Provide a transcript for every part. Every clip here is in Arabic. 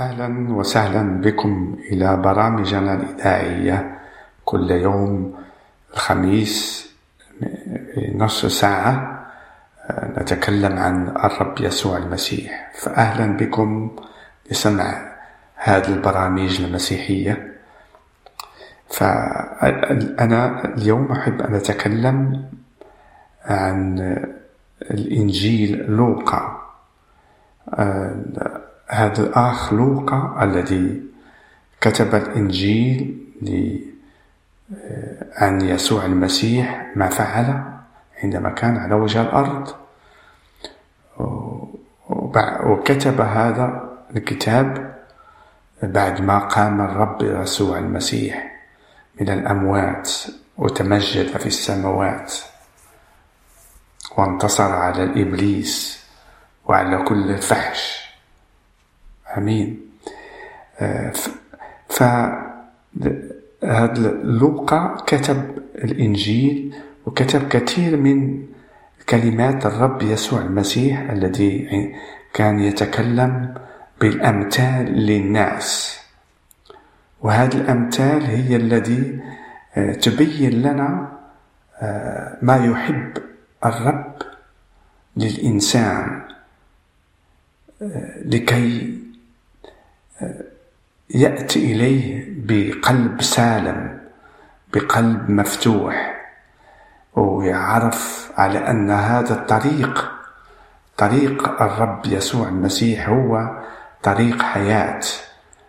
أهلا وسهلا بكم إلى برامجنا الإذاعية كل يوم الخميس نصف ساعة نتكلم عن الرب يسوع المسيح. فأهلا بكم لسمع هذه البرامج المسيحية. فأنا اليوم أحب أن أتكلم عن الإنجيل لوقا هذا الأخ لوقا الذي كتب الإنجيل عن يسوع المسيح ما فعل عندما كان على وجه الأرض. وكتب هذا الكتاب بعد ما قام الرب يسوع المسيح من الأموات وتمجد في السماوات وانتصر على الإبليس وعلى كل الفحش. امين آه، ف هذا لوقا كتب الإنجيل وكتب كثير من كلمات الرب يسوع المسيح الذي كان يتكلم بالأمثال للناس. وهذه الأمثال هي الذي آه، تبين لنا آه، ما يحب الرب للإنسان لكي يأتي إليه بقلب سالم بقلب مفتوح ويعرف على أن هذا الطريق طريق الرب يسوع المسيح هو طريق حياة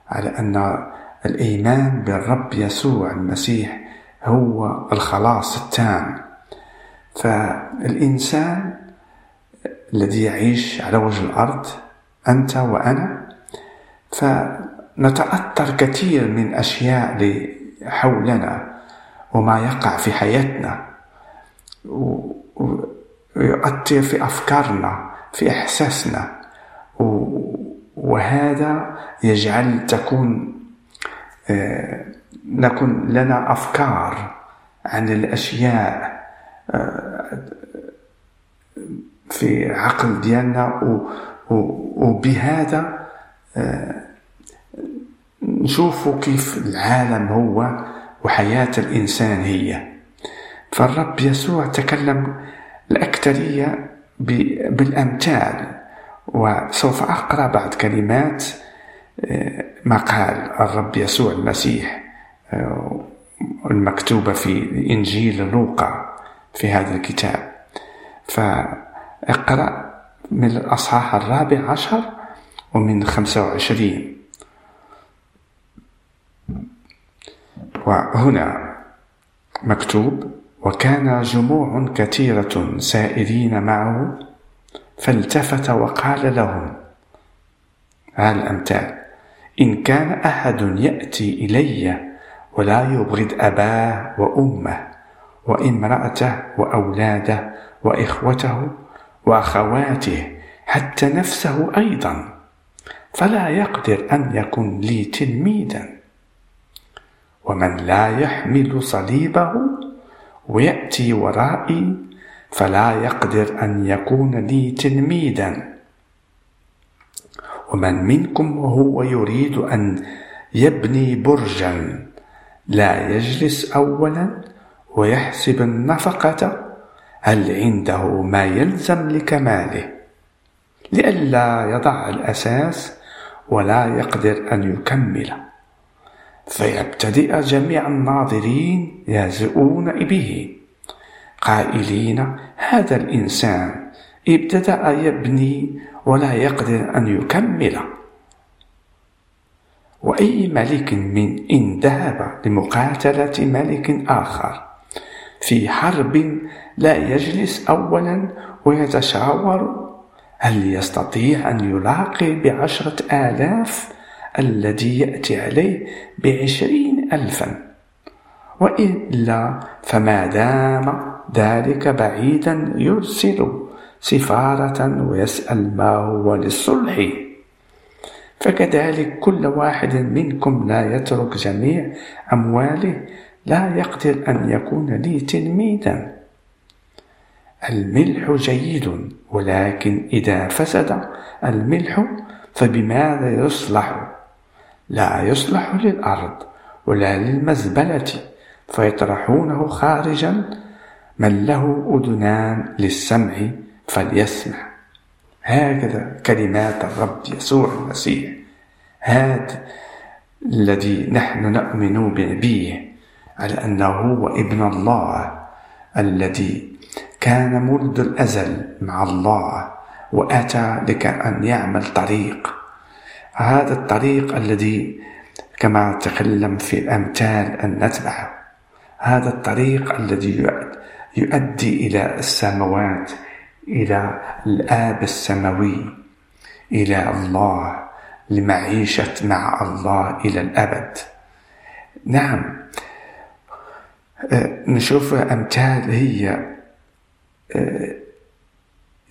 على أن الإيمان بالرب يسوع المسيح هو الخلاص التام. فالإنسان الذي يعيش على وجه الأرض أنت وأنا فنتأثر كثير من أشياء حولنا وما يقع في حياتنا. ويؤثر في أفكارنا في إحساسنا. وهذا يجعل تكون آه، نكون لنا أفكار عن الأشياء آه، في عقل ديالنا. وبهذا نشوفوا كيف العالم هو وحياة الإنسان هي. فالرب يسوع تكلم الأكثرية بالأمثال وسوف أقرأ بعض كلمات آه، ما قال الرب يسوع المسيح آه، المكتوبة في إنجيل لوقا في هذا الكتاب. فأقرأ من الأصحاح الرابع عشر ومن خمسة وعشرين. وهنا مكتوب وكان جموع كثيرة سائرين معه فالتفت وقال لهم هذا الأمثال إن كان أحد يأتي إلي ولا يبغض أباه وأمه وامرأته وأولاده وإخوته وأخواته حتى نفسه أيضا فلا يقدر أن يكون لي تلميذا. ومن لا يحمل صليبه ويأتي ورائي فلا يقدر أن يكون لي تلميذا. ومن منكم وهو يريد أن يبني برجا لا يجلس أولا ويحسب النفقة هل عنده ما يلزم لكماله؟ لئلا يضع الأساس ولا يقدر أن يكمل فيبتدئ جميع الناظرين يهزئون به. قائلين هذا الإنسان ابتدأ يبني ولا يقدر أن يكمل. وأي ملك من إن ذهب لمقاتلة ملك آخر في حرب لا يجلس أولا ويتشاور هل يستطيع أن يلاقي بعشرة آلاف الذي يأتي عليه بعشرين ألفا. وإلا فما دام ذلك بعيدا يرسل سفارة ويسأل ما هو للصلح. فكذلك كل واحد منكم لا يترك جميع أمواله لا يقدر أن يكون لي تلميذا. الملح جيد ولكن إذا فسد الملح فبماذا يصلح؟ لا يصلح للأرض ولا للمزبلة فيطرحونه خارجا. من له أذنان للسمع فليسمع. هكذا كلمات الرب يسوع المسيح. هذا الذي نحن نؤمن به على أنه هو ابن الله الذي كان منذ الأزل مع الله وأتى لكي أن يعمل طريق. هذا الطريق الذي كما تكلم في الأمثال أن نتبعه. هذا الطريق الذي يؤدي إلى السماوات إلى الآب السماوي إلى الله لمعيشة مع الله إلى الأبد. نعم. آه، نشوف أمثال هي آه،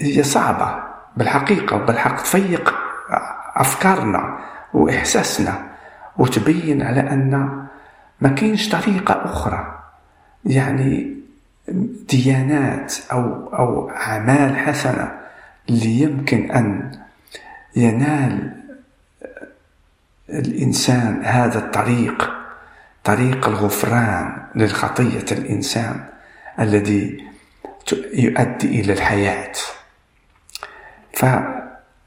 هي صعبة بالحقيقة وبالحق تفيق أفكارنا وإحساسنا وتبين على أن ما كاينش طريقة أخرى. يعني ديانات أو أو أعمال حسنة اللي يمكن أن ينال الإنسان هذا الطريق طريق الغفران للخطية الإنسان الذي يؤدي إلى الحياة.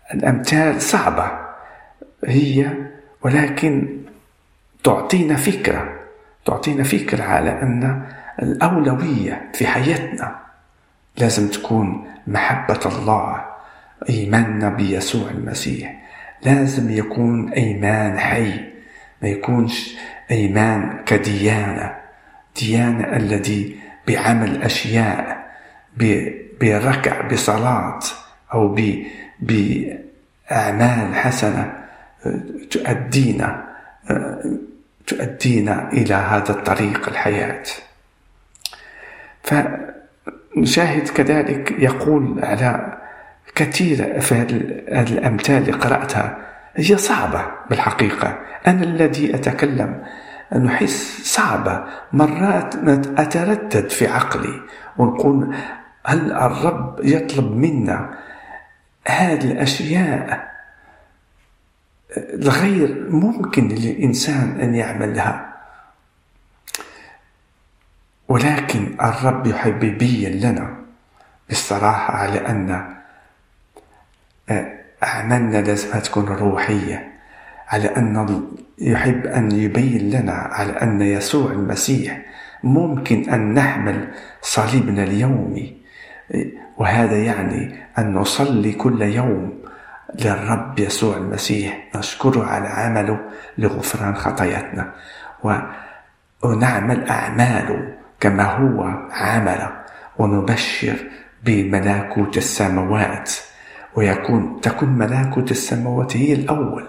فالأمثال صعبة. هي ولكن تعطينا فكرة. تعطينا فكرة على أن الأولوية في حياتنا لازم تكون محبة الله إيماننا بيسوع المسيح. لازم يكون إيمان حي ما يكونش إيمان كديانة. ديانة الذي بعمل أشياء بركع بصلاة أو بأعمال حسنة تؤدينا تؤدينا إلى هذا الطريق الحياة. فنشاهد كذلك يقول على كثير في هذه الأمثال اللي قرأتها هي صعبة بالحقيقة. أنا الذي أتكلم نحس صعبة مرات أتردد في عقلي ونقول هل الرب يطلب منا هذه الأشياء الغير ممكن للإنسان أن يعملها. ولكن الرب يحب يبين لنا بالصراحة على أن أعمالنا لازم تكون روحية على أن يحب أن يبين لنا على أن يسوع المسيح ممكن أن نحمل صليبنا اليومي. وهذا يعني أن نصلي كل يوم للرب يسوع المسيح نشكره على عمله لغفران خطاياتنا. ونعمل أعماله كما هو عمل ونبشر بملكوت السماوات. ويكون تكون ملكوت السماوات هي الأول.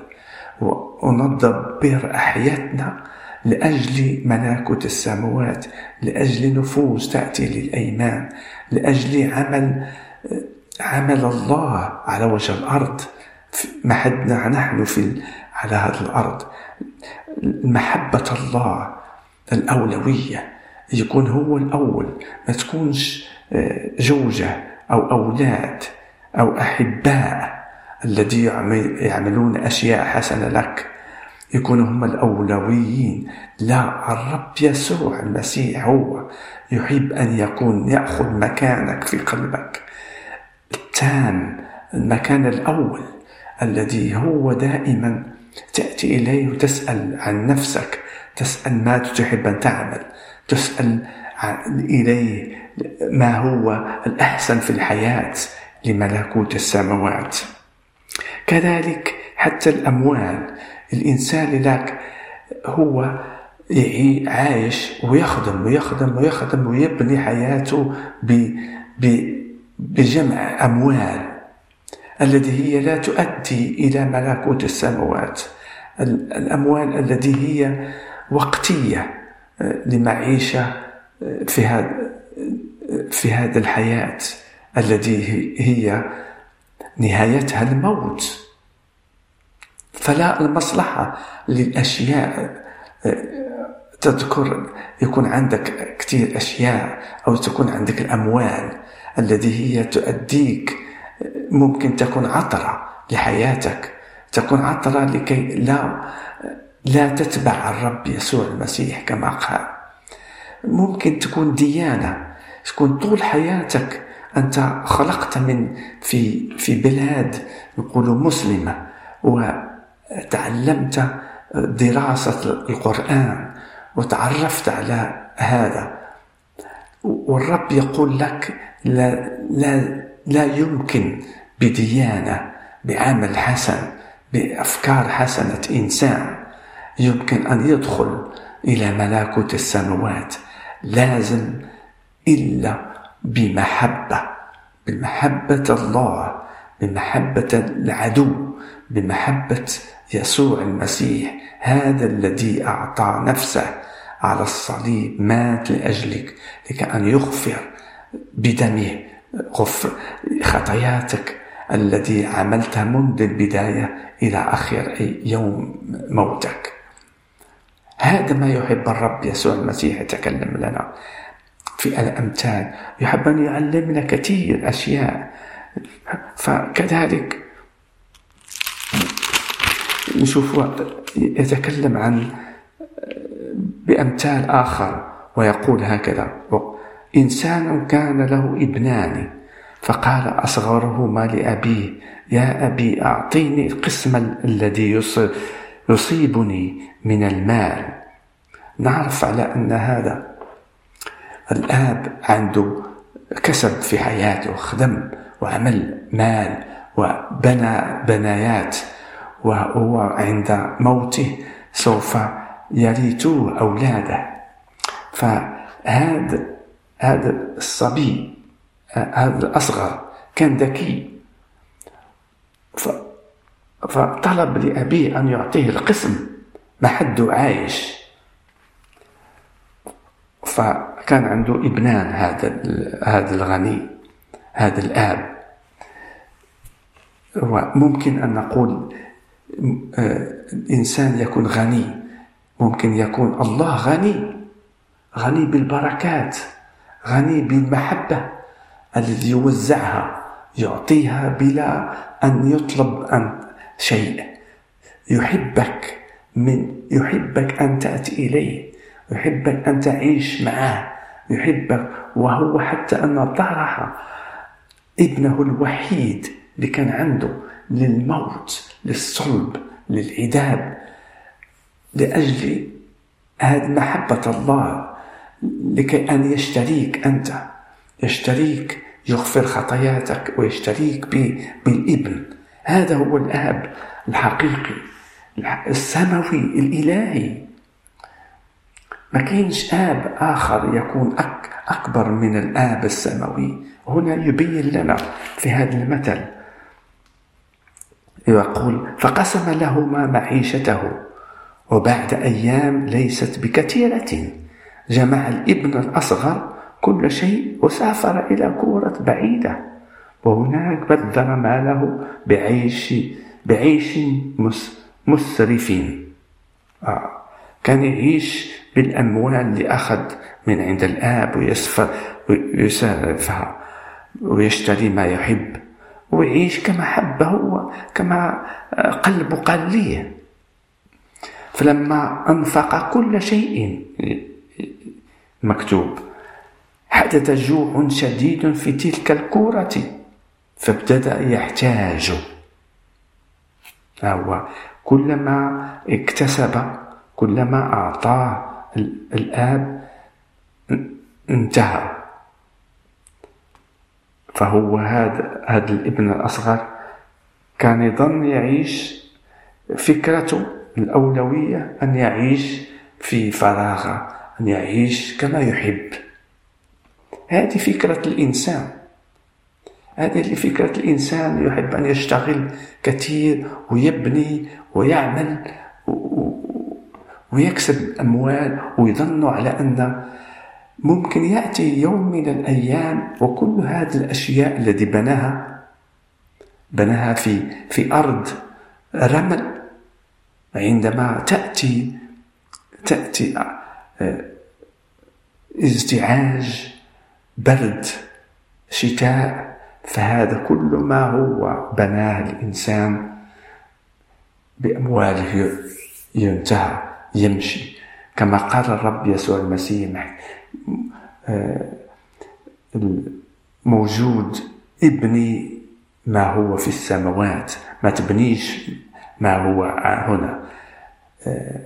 وندبر حياتنا لأجل ملكوت السماوات لأجل نفوس تأتي للأيمان لأجل عمل عمل الله على وجه الأرض. محدنا نحن في على هذه الأرض. محبة الله الأولوية يكون هو الأول ما تكونش آه، زوجة أو أولاد أو أحباء الذي يعملون أشياء حسنة لك. يكونوا هم الأولويين. لا الرب يسوع المسيح هو يحب أن يكون يأخذ مكانك في قلبك. التام المكان الأول الذي هو دائما تأتي إليه وتسأل عن نفسك تسأل ما تحب أن تعمل تسأل إليه ما هو الأحسن في الحياة لملكوت السماوات. كذلك حتى الأموال. الإنسان لك هو عايش ويخدم ويخدم ويخدم ويبني حياته بجمع أموال التي هي لا تؤدي إلى ملكوت السماوات. الأموال التي هي وقتية آه، لمعيشة آه، في هذا في هذه الحياة التي هي نهايتها الموت. فلا المصلحة للأشياء تذكر يكون عندك كثير أشياء أو تكون عندك الأموال التي هي تؤديك ممكن تكون عطرة لحياتك تكون عطرة لكي لا لا تتبع الرب يسوع المسيح كما قال. ممكن تكون ديانة تكون طول حياتك أنت خلقت من في في بلاد نقولوا مسلمة وتعلمت دراسة القرآن وتعرفت على هذا. والرب يقول لك لا, لا, لا يمكن بديانة بعمل حسن بأفكار حسنة إنسان. يمكن أن يدخل إلى ملكوت السماوات. لازم إلا بمحبة بمحبة الله بمحبة العدو بمحبة يسوع المسيح هذا الذي أعطى نفسه على الصليب مات لأجلك لكي أن يغفر بدمه غفر خطاياتك الذي عملتها منذ البداية إلى آخر يوم موتك. هذا ما يحب الرب يسوع المسيح يتكلم لنا. في الأمثال يحب أن يعلمنا كثير أشياء. فكذلك نشوف يتكلم عن بأمثال آخر ويقول هكذا إنسان كان له ابنان فقال أصغرهما لأبيه يا أبي أعطيني القسم الذي يصيبني من المال. نعرف على أن هذا الآب عنده كسب في حياته خدم وعمل مال وبنى بنايات. وهو عند موته سوف يرثوه أولاده. فهذا هذا الصبي هذا الأصغر كان ذكي. فطلب لأبيه أن يعطيه القسم ما حد عايش. فكان عنده ابنان هذا هذا الغني هذا الآب. وممكن أن نقول الإنسان يكون غني. ممكن يكون الله غني. غني بالبركات. غني بالمحبة الذي يوزعها يعطيها بلا أن يطلب أن شيء. يحبك من يحبك أن تأتي إليه. يحبك أن تعيش معه. يحبك وهو حتى أن طرح ابنه الوحيد اللي كان عنده. للموت للصلب للعذاب. لأجل هذه محبة الله لكي أن يشتريك أنت يشتريك يغفر خطاياتك ويشتريك بالإبن. هذا هو الآب الحقيقي السماوي الإلهي. ما كاينش آب آخر يكون أك أكبر من الآب السماوي. هنا يبين لنا في هذا المثل يقول فقسم لهما معيشته وبعد أيام ليست بكثيرة جمع الإبن الأصغر كل شيء وسافر إلى كورة بعيدة وهناك بذر ماله بعيش بعيش مسرف آه. كان يعيش بالأموال اللي أخذ من عند الآب ويصرفها ويشتري ما يحب ويعيش كما حب هو كما قلبه قال ليه. فلما أنفق كل شيء مكتوب حدث جوع شديد في تلك الكورة فابتدأ يحتاج. هو كلما اكتسب كلما أعطاه الآب انتهى. فهو هذا هذا الابن الأصغر كان يظن يعيش فكرته الأولوية أن يعيش في فراغ أن يعيش كما يحب. هذه فكرة الإنسان. هذه فكرة الإنسان يحب أن يشتغل كثير ويبني ويعمل ويكسب أموال ويظن على أن ممكن يأتي يوم من الأيام وكل هذه الأشياء التي بناها بناها في في أرض رمل. عندما تأتي تأتي آه، ازدعاج برد شتاء فهذا كل ما هو بناه الإنسان بأمواله ينتهى يمشي. كما قال الرب يسوع المسيح موجود ابني ما هو في السماوات ما تبنيش ما هو هنا. آه،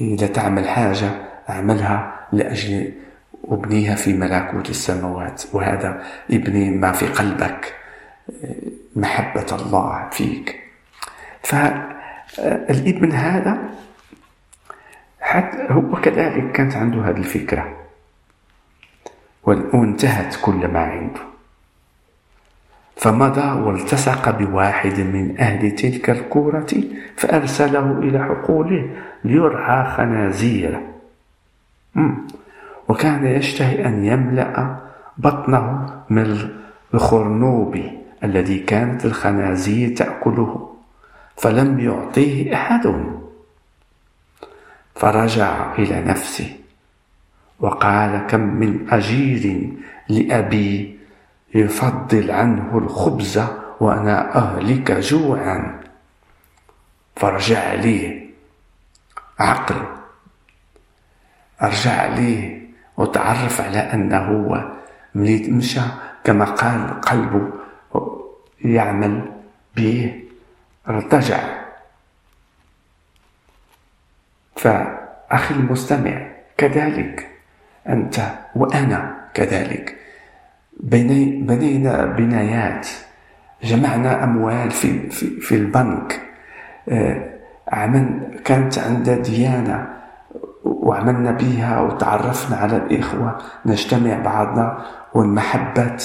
إذا تعمل حاجة أعملها لأجل أبنيها في ملكوت السماوات وهذا ابني ما في قلبك آه، محبة الله فيك. فالابن هذا حتى هو كذلك كانت عنده هذه الفكرة. وانتهت كل ما عنده. فمضى والتصق بواحد من أهل تلك الكورة فأرسله إلى حقوله ليرعى خنازير وكان يشتهي أن يملأ بطنه من الخرنوب الذي كانت الخنازير تأكله فلم يعطيه أحد. فرجع إلى نفسه وقال كم من أجير لأبي يفضل عنه الخبز وأنا أهلك جوعا. فرجع لي عقل. أرجع لي وتعرف على أنه هو ملي مشى كما قال قلبه يعمل به. ارتجع. فأخي المستمع كذلك. أنت وأنا كذلك. بنينا بنايات. جمعنا أموال في, في, في البنك. آه، عمل كانت عندنا ديانة وعملنا بها وتعرفنا على الإخوة. نجتمع بعضنا والمحبة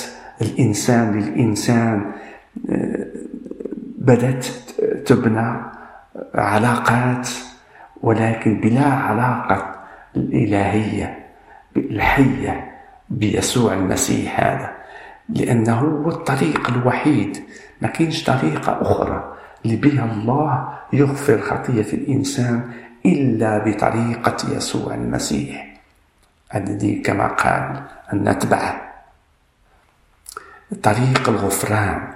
الإنسان للإنسان آه، بدأت تبنى علاقات. ولكن بلا علاقة الإلهية الحية بيسوع المسيح هذا لأنه هو الطريق الوحيد. ما كاينش طريقة أخرى اللي بها الله يغفر خطية الإنسان إلا بطريقة يسوع المسيح. الذي كما قال أن نتبعه طريق الغفران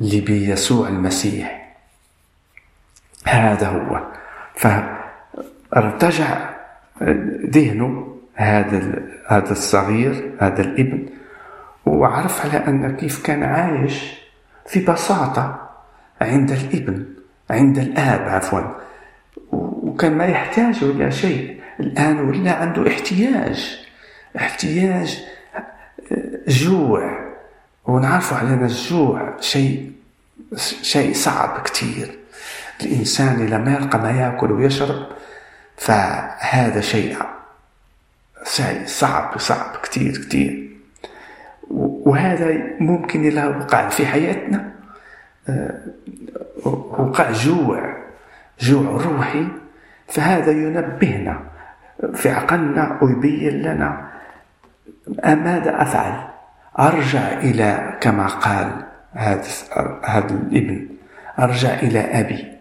اللي بيسوع المسيح. هذا هو. فارتجع ذهنه هذا هذا الصغير هذا الابن وعرف على أن كيف كان عايش في بساطة عند الابن عند الآب عفوا. وكان ما يحتاج إلى شيء الآن ولا عنده احتياج احتياج جوع. ونعرف على أن الجوع شيء شيء صعب كثير الإنسان إذا ما يلقى ما يأكل ويشرب فهذا شيء صعب صعب كثير كثير وهذا ممكن إذا وقع في حياتنا. آه، وقع جوع جوع روحي فهذا ينبهنا في عقلنا ويبين لنا ماذا أفعل؟ أرجع إلى كما قال هذا الابن أرجع إلى أبي.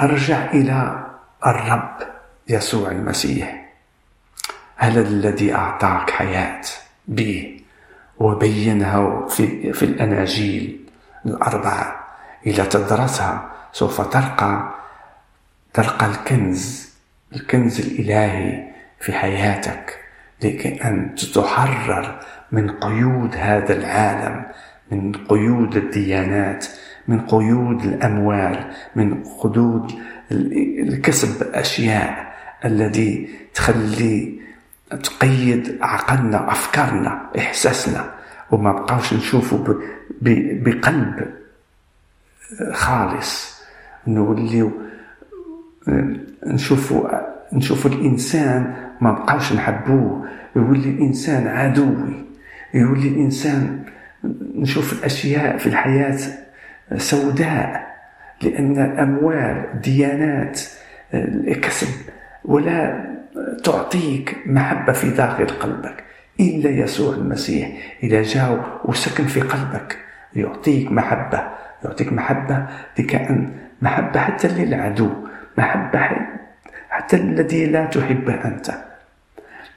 أرجع إلى الرب يسوع المسيح. هذا الذي أعطاك حياة به وبينها في, في الأناجيل الأربعة. إذا تدرسها سوف تلقى تلقى الكنز الكنز الإلهي في حياتك لكي أن تحرر من قيود هذا العالم من قيود الديانات من قيود الأموال من قيود الكسب أشياء الذي تخلي تقيد عقلنا أفكارنا إحساسنا. وما بقاوش نشوفوا بقلب خالص. نوليو نشوفوا نشوفوا الإنسان ما بقاوش نحبوه. يولي الإنسان عدوي. يولي الإنسان نشوف الأشياء في الحياة سوداء لأن أموال ديانات الكسب ولا تعطيك محبة في داخل قلبك إلا يسوع المسيح. إذا جاء وسكن في قلبك يعطيك محبة يعطيك محبة لكأن محبة حتى للعدو محبة حتى الذي لا تحبه أنت.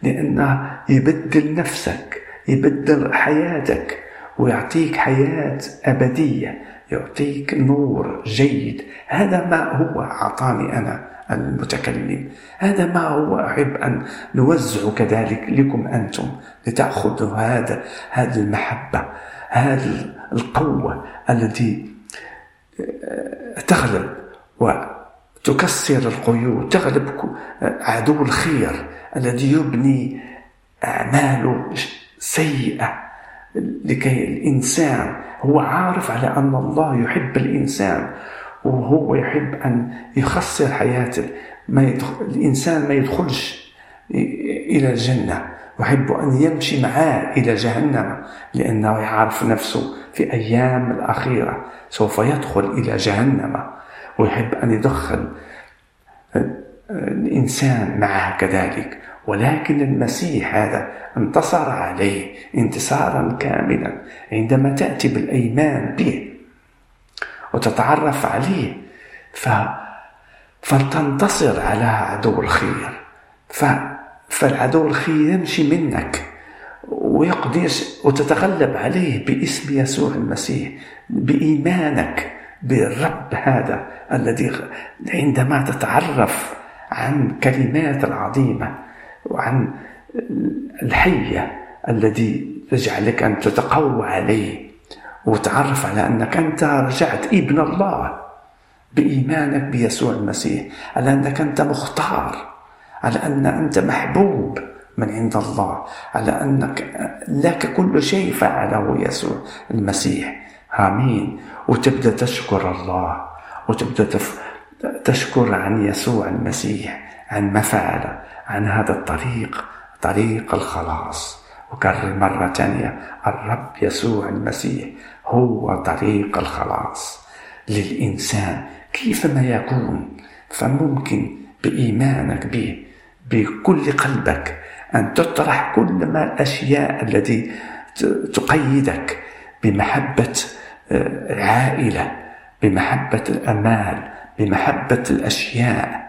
لأنه يبدل نفسك يبدل حياتك ويعطيك حياة أبدية. يعطيك نور جيد. هذا ما هو أعطاني أنا المتكلم. هذا ما هو أحب أن نوزع كذلك لكم أنتم لتأخذوا هذا هذه المحبة هذه القوة التي آه، تغلب وتكسر القيود تغلب عدو الخير الذي يبني أعماله سيئة. لكي الإنسان هو عارف على أن الله يحب الإنسان وهو يحب أن يخسر حياته ما يدخل الإنسان ما يدخلش إلى الجنة. يحب أن يمشي معاه إلى جهنم لأنه يعرف نفسه في أيام الأخيرة سوف يدخل إلى جهنم. ويحب أن يدخل الإنسان معه كذلك. ولكن المسيح هذا انتصر عليه انتصارا كاملا عندما تأتي بالأيمان به وتتعرف عليه ف... فتنتصر على عدو الخير. ف... فالعدو الخير يمشي منك ويقضي وتتغلب عليه باسم يسوع المسيح بإيمانك بالرب هذا الذي عندما تتعرف عن كلمات العظيمة. وعن الحية الذي يجعلك أن تتقوى عليه وتعرف على أنك أنت رجعت ابن الله بإيمانك بيسوع المسيح على أنك أنت مختار على أن أنت محبوب من عند الله على أنك لك كل شيء فعله يسوع المسيح. آمين. وتبدأ تشكر الله وتبدأ تشكر عن يسوع المسيح عن ما فعل عن هذا الطريق طريق الخلاص. وكرر مرة ثانية الرب يسوع المسيح هو طريق الخلاص للإنسان. كيفما يكون فممكن بإيمانك به بكل قلبك أن تطرح كل ما الأشياء التي تقيدك بمحبة آه، بمحبة الأمال بمحبة الأشياء.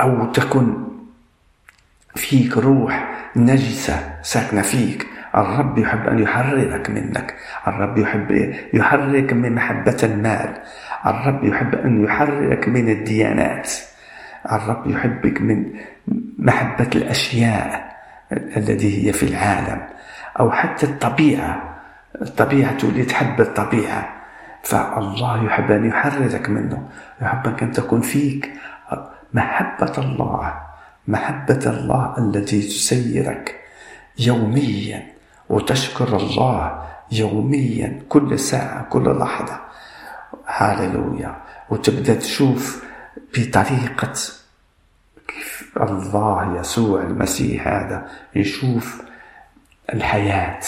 أو تكن فيك روح نجسة ساكنة فيك. الرب يحب أن يحررك منك. الرب يحب يحررك من محبة المال. الرب يحب أن يحررك من الديانات. الرب يحبك من محبة الأشياء التي هي في العالم. أو حتى الطبيعة. الطبيعة تولي تحب الطبيعة. فالله يحب أن يحررك منه. يحبك أن تكون فيك. محبة الله محبة الله التي تسيرك يوميا وتشكر الله يوميا كل ساعة كل لحظة. هاللويا. وتبدأ تشوف بطريقة كيف الله يسوع المسيح هذا يشوف الحياة.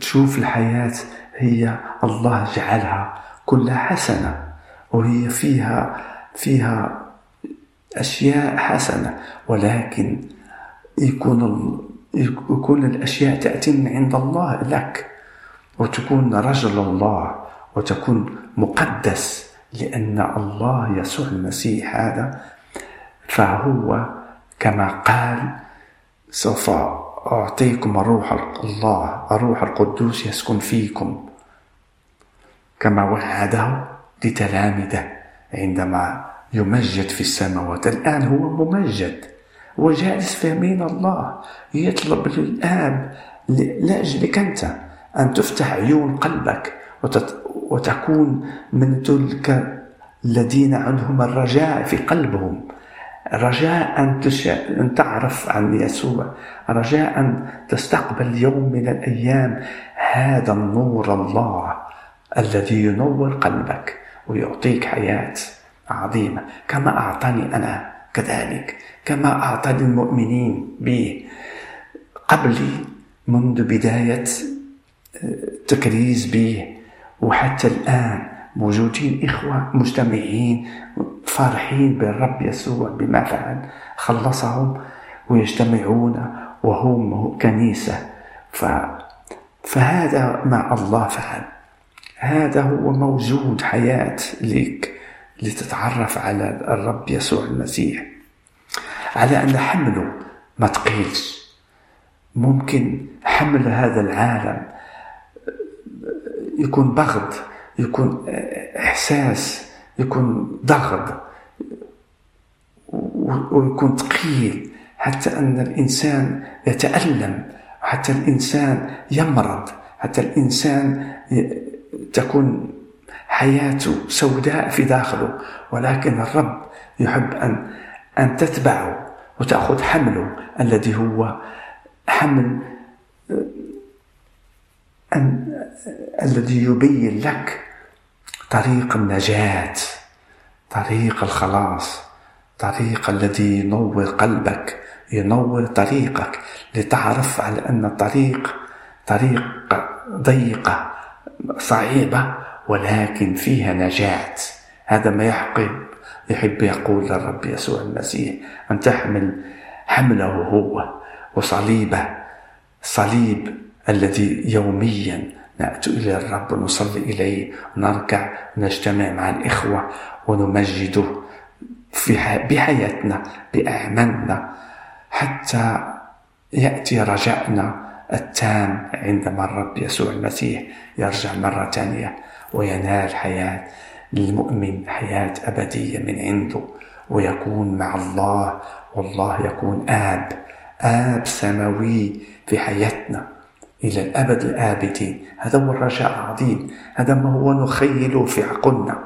تشوف الحياة هي الله جعلها كلها حسنة وهي فيها فيها أشياء حسنة ولكن يكون يكون الأشياء تأتي من عند الله لك وتكون رجل الله وتكون مقدس لأن الله يسوع المسيح هذا فهو كما قال سوف أعطيكم روح الله الروح القدوس يسكن فيكم. كما وعده لتلامذة. عندما يمجد في السماوات. الآن هو ممجد. وجالس في يمين الله. يطلب للآب لأجلك أنت أن تفتح عيون قلبك وتكون من تلك الذين عندهم الرجاء في قلبهم. رجاء أن, أن تعرف عن يسوع. رجاء أن تستقبل يوم من الأيام هذا النور الله الذي ينور قلبك. ويعطيك حياة عظيمة. كما أعطاني أنا كذلك. كما أعطى للمؤمنين به قبلي منذ بداية التكريز آه، به وحتى الآن موجودين إخوة مجتمعين فرحين بالرب يسوع بما فعل. خلصهم ويجتمعون وهم كنيسة. ف فهذا ما الله فعل. هذا هو موجود حياة لك لتتعرف على الرب يسوع المسيح. على أن حمله ما تقيلش. ممكن حمل هذا العالم يكون بغض يكون إحساس يكون ضغط ويكون ثقيل حتى أن الإنسان يتألم حتى الإنسان يمرض حتى الإنسان تكون حياته سوداء في داخله ولكن الرب يحب أن أن تتبعه وتأخذ حمله الذي هو حمل أن الذي يبين لك طريق النجاة طريق الخلاص طريق الذي ينور قلبك ينور طريقك لتعرف على أن الطريق طريق ضيقة. صعيبة ولكن فيها نجاة. هذا ما يحقب يحب يقول للرب يسوع المسيح أن تحمل حمله هو وصليبة صليب الذي يوميا نأتي إلى الرب ونصلي إليه ونركع ونجتمع مع الإخوة ونمجده في بحياتنا بأعمالنا حتى يأتي رجائنا التام عندما الرب يسوع المسيح يرجع مرة ثانية وينال حياة للمؤمن حياة أبدية من عنده ويكون مع الله والله يكون آب آب سماوي في حياتنا إلى الأبد الآبدين. هذا هو الرجاء العظيم هذا ما هو نخيله في عقلنا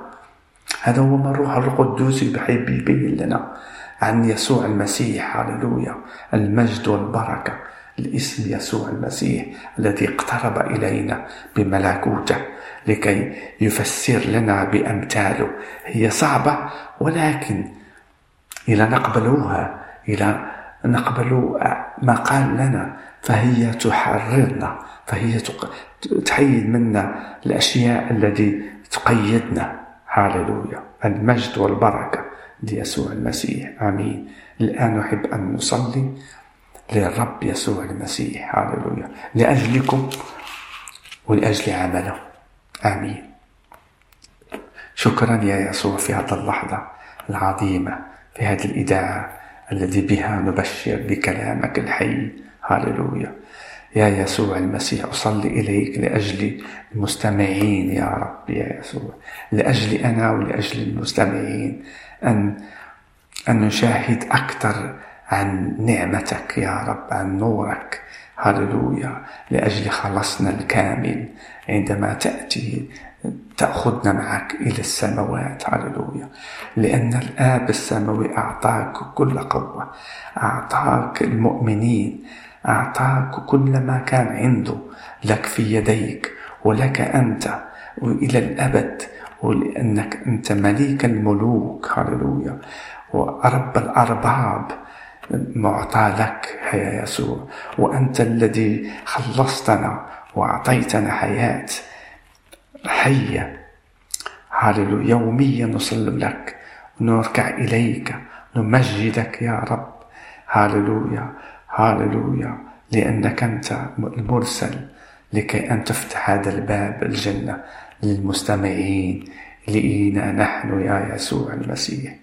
هذا هو ما الروح القدوس بحب يبين لنا عن يسوع المسيح. هللويا. المجد والبركة. لاسم يسوع المسيح الذي اقترب إلينا بملكوته لكي يفسر لنا بأمثاله. هي صعبة ولكن إلى نقبلوها إلى نقبل ما قال لنا فهي تحررنا فهي تحيد منا الأشياء التي تقيدنا. هاللويا. المجد والبركة ليسوع المسيح. آمين. الآن نحب أن نصلي. للرب يسوع المسيح. هاللويا لأجلكم ولأجل عمله. آمين. شكرا يا يسوع في هذه اللحظة العظيمة في هذه الإذاعة الذي بها نبشر بكلامك الحي. هاللويا يا يسوع المسيح أصلي إليك لأجل المستمعين يا رب يا يسوع. لأجل أنا ولأجل المستمعين. أن أن نشاهد أكثر عن نعمتك يا رب عن نورك. هللويا. لأجل خلصنا الكامل عندما تأتي تأخذنا معك إلى السماوات. هللويا. لأن الآب السماوي أعطاك كل قوة أعطاك المؤمنين أعطاك كل ما كان عنده لك في يديك ولك أنت وإلى الأبد ولأنك أنت مليك الملوك. هللويا. ورب الأرباب معطى لك يا يسوع وأنت الذي خلصتنا وأعطيتنا حياة حية. هللويا يوميا نصلي لك ونركع إليك نمجدك يا رب. هللويا هاللويا لأنك أنت المرسل لكي أن تفتح هذا الباب الجنة للمستمعين لإينا نحن يا يسوع المسيح.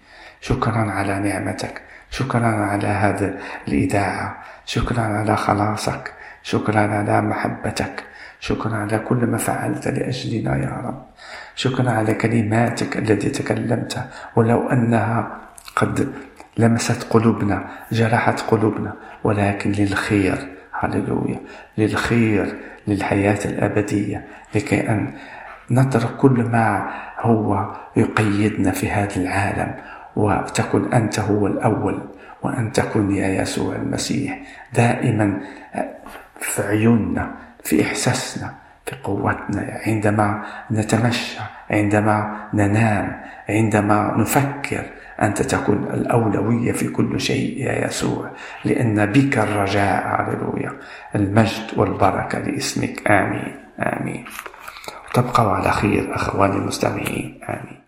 شكرا على نعمتك. شكرا على هذا الإذاعة. شكرا على خلاصك. شكرا على محبتك. شكرا على كل ما فعلت لأجلنا يا رب. شكرا على كلماتك التي تكلمت. ولو أنها قد لمست قلوبنا جرحت قلوبنا. ولكن للخير هللويا للخير للحياة الأبدية. لكي أن نترك كل ما هو يقيدنا في هذا العالم. وتكن أنت هو الأول وأن تكن يا يسوع المسيح. دائما في عيوننا في إحساسنا في قوتنا عندما نتمشى عندما ننام عندما نفكر أنت تكون الأولوية في كل شيء يا يسوع. لأن بك الرجاء هللويا. المجد والبركة لاسمك. آمين. آمين. تبقوا على خير أخواني المستمعين. آمين.